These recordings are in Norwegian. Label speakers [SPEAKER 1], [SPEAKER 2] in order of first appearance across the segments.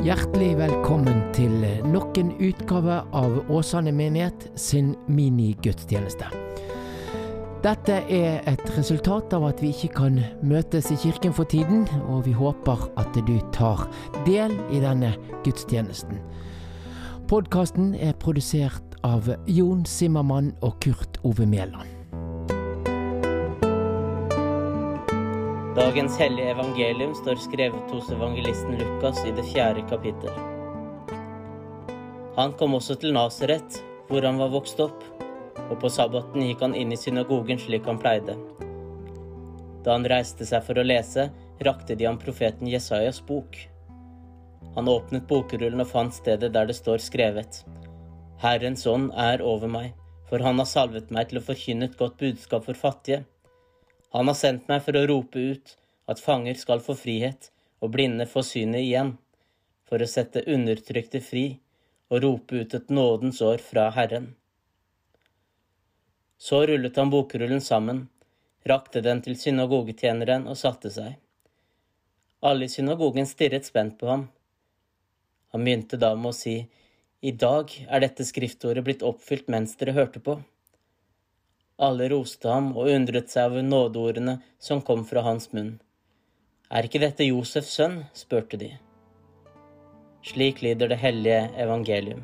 [SPEAKER 1] Hjertelig velkommen til nok en utgave av Åsane menighet sin minigudstjeneste. Dette er et resultat av at vi ikke kan møtes i kirken for tiden, og vi håper at du tar del i denne gudstjenesten. Podkasten er produsert av Jon Simmermann og Kurt Ove Mæland.
[SPEAKER 2] Dagens hellige evangelium står skrevet hos evangelisten Lukas i det fjerde kapittel. Han kom også til Nasaret, hvor han var vokst opp, og på sabbaten gikk han inn i synagogen slik han pleide. Da han reiste seg for å lese, rakte de ham profeten Jesajas bok. Han åpnet bokrullen og fant stedet der det står skrevet. Herrens ånd er over meg, for han har salvet meg til å forkynne et godt budskap for fattige. Han har sendt meg for å rope ut at fanger skal få frihet og blinde få synet igjen, for å sette undertrykte fri og rope ut et nådens år fra Herren. Så rullet han bokrullen sammen, rakte den til synagogetjeneren og satte seg. Alle i synagogen stirret spent på ham. Han begynte da med å si, I dag er dette skriftordet blitt oppfylt mens dere hørte på. Alle roste ham og undret seg over nådeordene som kom fra hans munn. Er ikke dette Josefs sønn? spurte de. Slik lyder det hellige evangelium.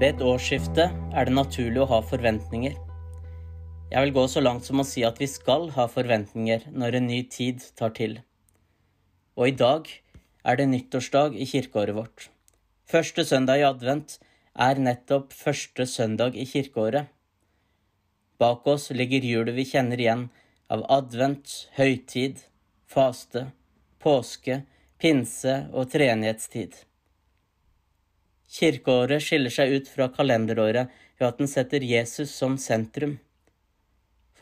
[SPEAKER 2] Ved et årsskifte er det naturlig å ha forventninger. Jeg vil gå så langt som å si at vi skal ha forventninger når en ny tid tar til. Og i dag er det nyttårsdag i kirkeåret vårt. Første søndag i advent er nettopp første søndag i kirkeåret. Bak oss ligger hjulet vi kjenner igjen av advent, høytid, faste, påske, pinse og treenighetstid. Kirkeåret skiller seg ut fra kalenderåret ved at den setter Jesus som sentrum.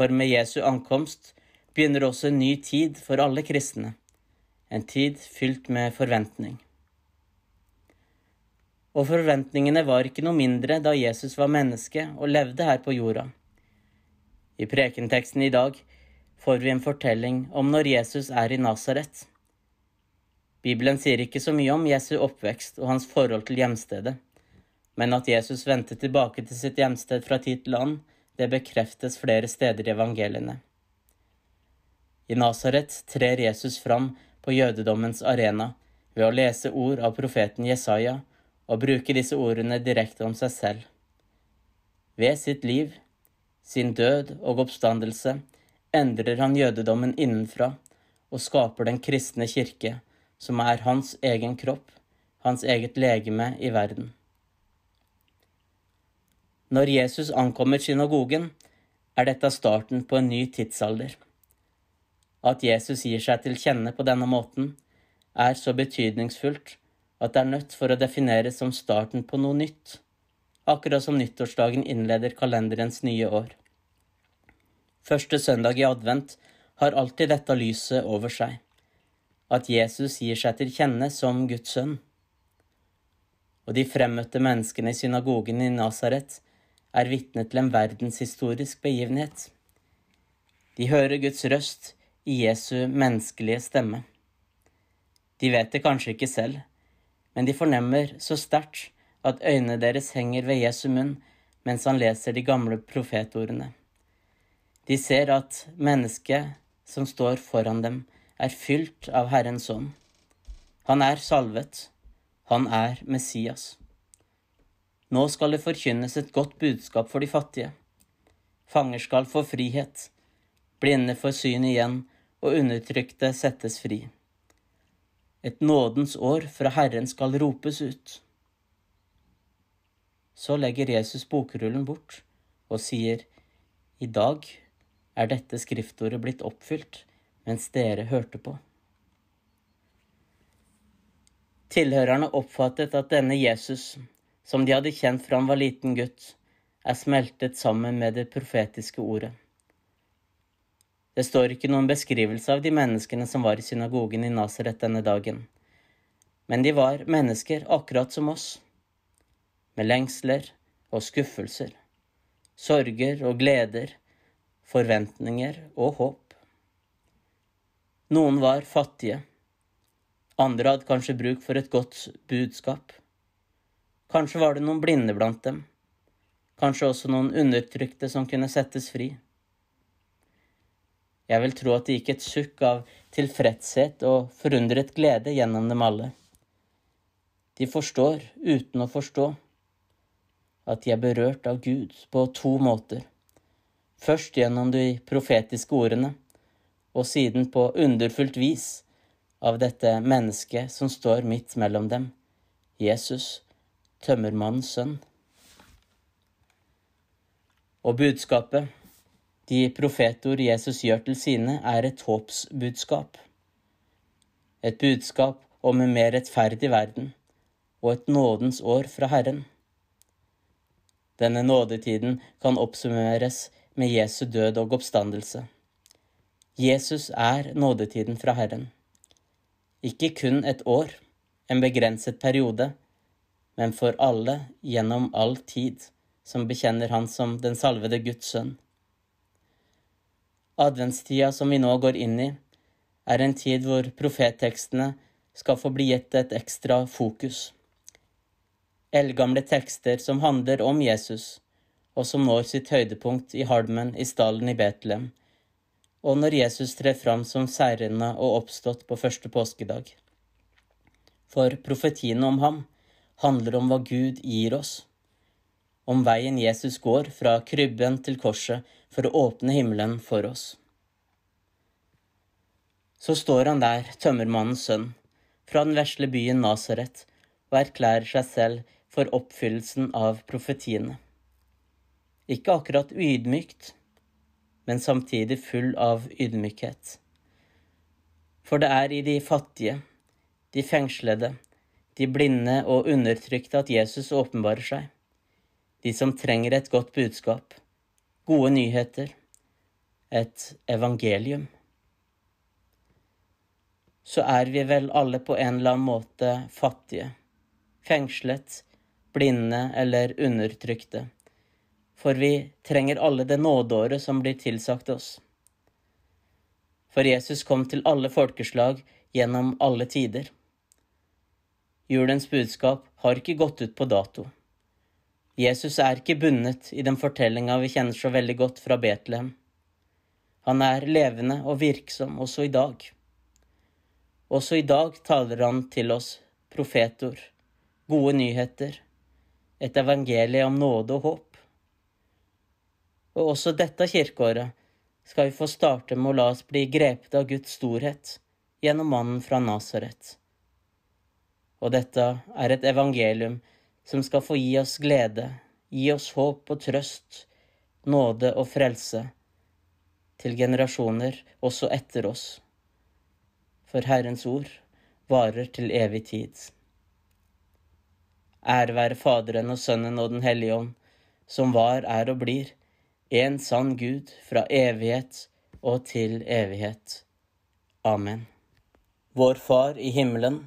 [SPEAKER 2] For med Jesu ankomst begynner også en ny tid for alle kristne, en tid fylt med forventning. Og forventningene var ikke noe mindre da Jesus var menneske og levde her på jorda. I prekenteksten i dag får vi en fortelling om når Jesus er i Nasaret. Bibelen sier ikke så mye om Jesu oppvekst og hans forhold til hjemstedet, men at Jesus vendte tilbake til sitt hjemsted fra tid til annen, det bekreftes flere steder i evangeliene. I Nasaret trer Jesus fram på jødedommens arena ved å lese ord av profeten Jesaja og bruke disse ordene direkte om seg selv. Ved sitt liv, sin død og oppstandelse endrer han jødedommen innenfra og skaper den kristne kirke, som er hans egen kropp, hans eget legeme i verden. Når Jesus ankommer synagogen, er dette starten på en ny tidsalder. At Jesus gir seg til kjenne på denne måten, er så betydningsfullt at det er nødt for å defineres som starten på noe nytt, akkurat som nyttårsdagen innleder kalenderens nye år. Første søndag i advent har alltid dette lyset over seg at Jesus gir seg til kjenne som Guds sønn. Og de fremmøtte menneskene i synagogen i Nasaret er vitne til en verdenshistorisk begivenhet. De hører Guds røst i Jesu menneskelige stemme. De vet det kanskje ikke selv, men de fornemmer så sterkt at øynene deres henger ved Jesu munn mens han leser de gamle profetordene. De ser at mennesket som står foran dem, er fylt av Herrens ånd. Han er salvet. Han er Messias. Nå skal det forkynnes et godt budskap for de fattige. Fanger skal få frihet, blinde får syn igjen, og undertrykte settes fri. Et nådens år fra Herren skal ropes ut. Så legger Jesus bokrullen bort og sier, I dag er dette skriftordet blitt oppfylt mens dere hørte på. Tilhørerne oppfattet at denne Jesus, som de hadde kjent fra han var liten gutt, er smeltet sammen med det profetiske ordet. Det står ikke noen beskrivelse av de menneskene som var i synagogen i Nasaret denne dagen, men de var mennesker akkurat som oss. med lengsler og skuffelser, sorger og gleder, forventninger og håp. Noen var fattige, andre hadde kanskje bruk for et godt budskap. Kanskje var det noen blinde blant dem, kanskje også noen undertrykte som kunne settes fri. Jeg vil tro at det gikk et sukk av tilfredshet og forundret glede gjennom dem alle. De forstår uten å forstå at de er berørt av Gud på to måter. Først gjennom de profetiske ordene, og siden på underfullt vis av dette mennesket som står midt mellom dem, Jesus, tømmermannens sønn. Og budskapet, de profetord Jesus gjør til sine, er et håpsbudskap. Et budskap om en mer rettferdig verden og et nådens år fra Herren. Denne nådetiden kan oppsummeres med Jesu død og oppstandelse. Jesus er nådetiden fra Herren. Ikke kun et år, en begrenset periode, men for alle gjennom all tid som bekjenner Han som den salvede Guds sønn. Adventstida som vi nå går inn i, er en tid hvor profettekstene skal få bli gitt et ekstra fokus eldgamle tekster som handler om Jesus, og som når sitt høydepunkt i halmen i stallen i Betlehem, og når Jesus trer fram som seirende og oppstått på første påskedag. For profetiene om ham handler om hva Gud gir oss, om veien Jesus går fra krybben til korset for å åpne himmelen for oss. Så står han der, tømmermannens sønn, fra den vesle byen Nasaret, og erklærer seg selv for oppfyllelsen av profetiene. Ikke akkurat uydmykt, men samtidig full av ydmykhet. For det er i de fattige, de fengslede, de blinde og undertrykte at Jesus åpenbarer seg. De som trenger et godt budskap, gode nyheter, et evangelium. Så er vi vel alle på en eller annen måte fattige, fengslet, blinde eller undertrykte, for vi trenger alle det nådeåret som blir tilsagt oss. For Jesus kom til alle folkeslag gjennom alle tider. Julens budskap har ikke gått ut på dato. Jesus er ikke bundet i den fortellinga vi kjenner så veldig godt fra Betlehem. Han er levende og virksom også i dag. Også i dag taler han til oss profetord, gode nyheter, et evangelie om nåde og håp. Og også dette kirkeåret skal vi få starte med å la oss bli grepet av Guds storhet gjennom mannen fra Nasaret. Og dette er et evangelium som skal få gi oss glede, gi oss håp og trøst, nåde og frelse til generasjoner også etter oss. For Herrens ord varer til evig tid. Ære være Faderen og Sønnen og Den hellige ånd, som var, er og blir, en sann Gud fra evighet og til evighet. Amen. Vår Far i himmelen.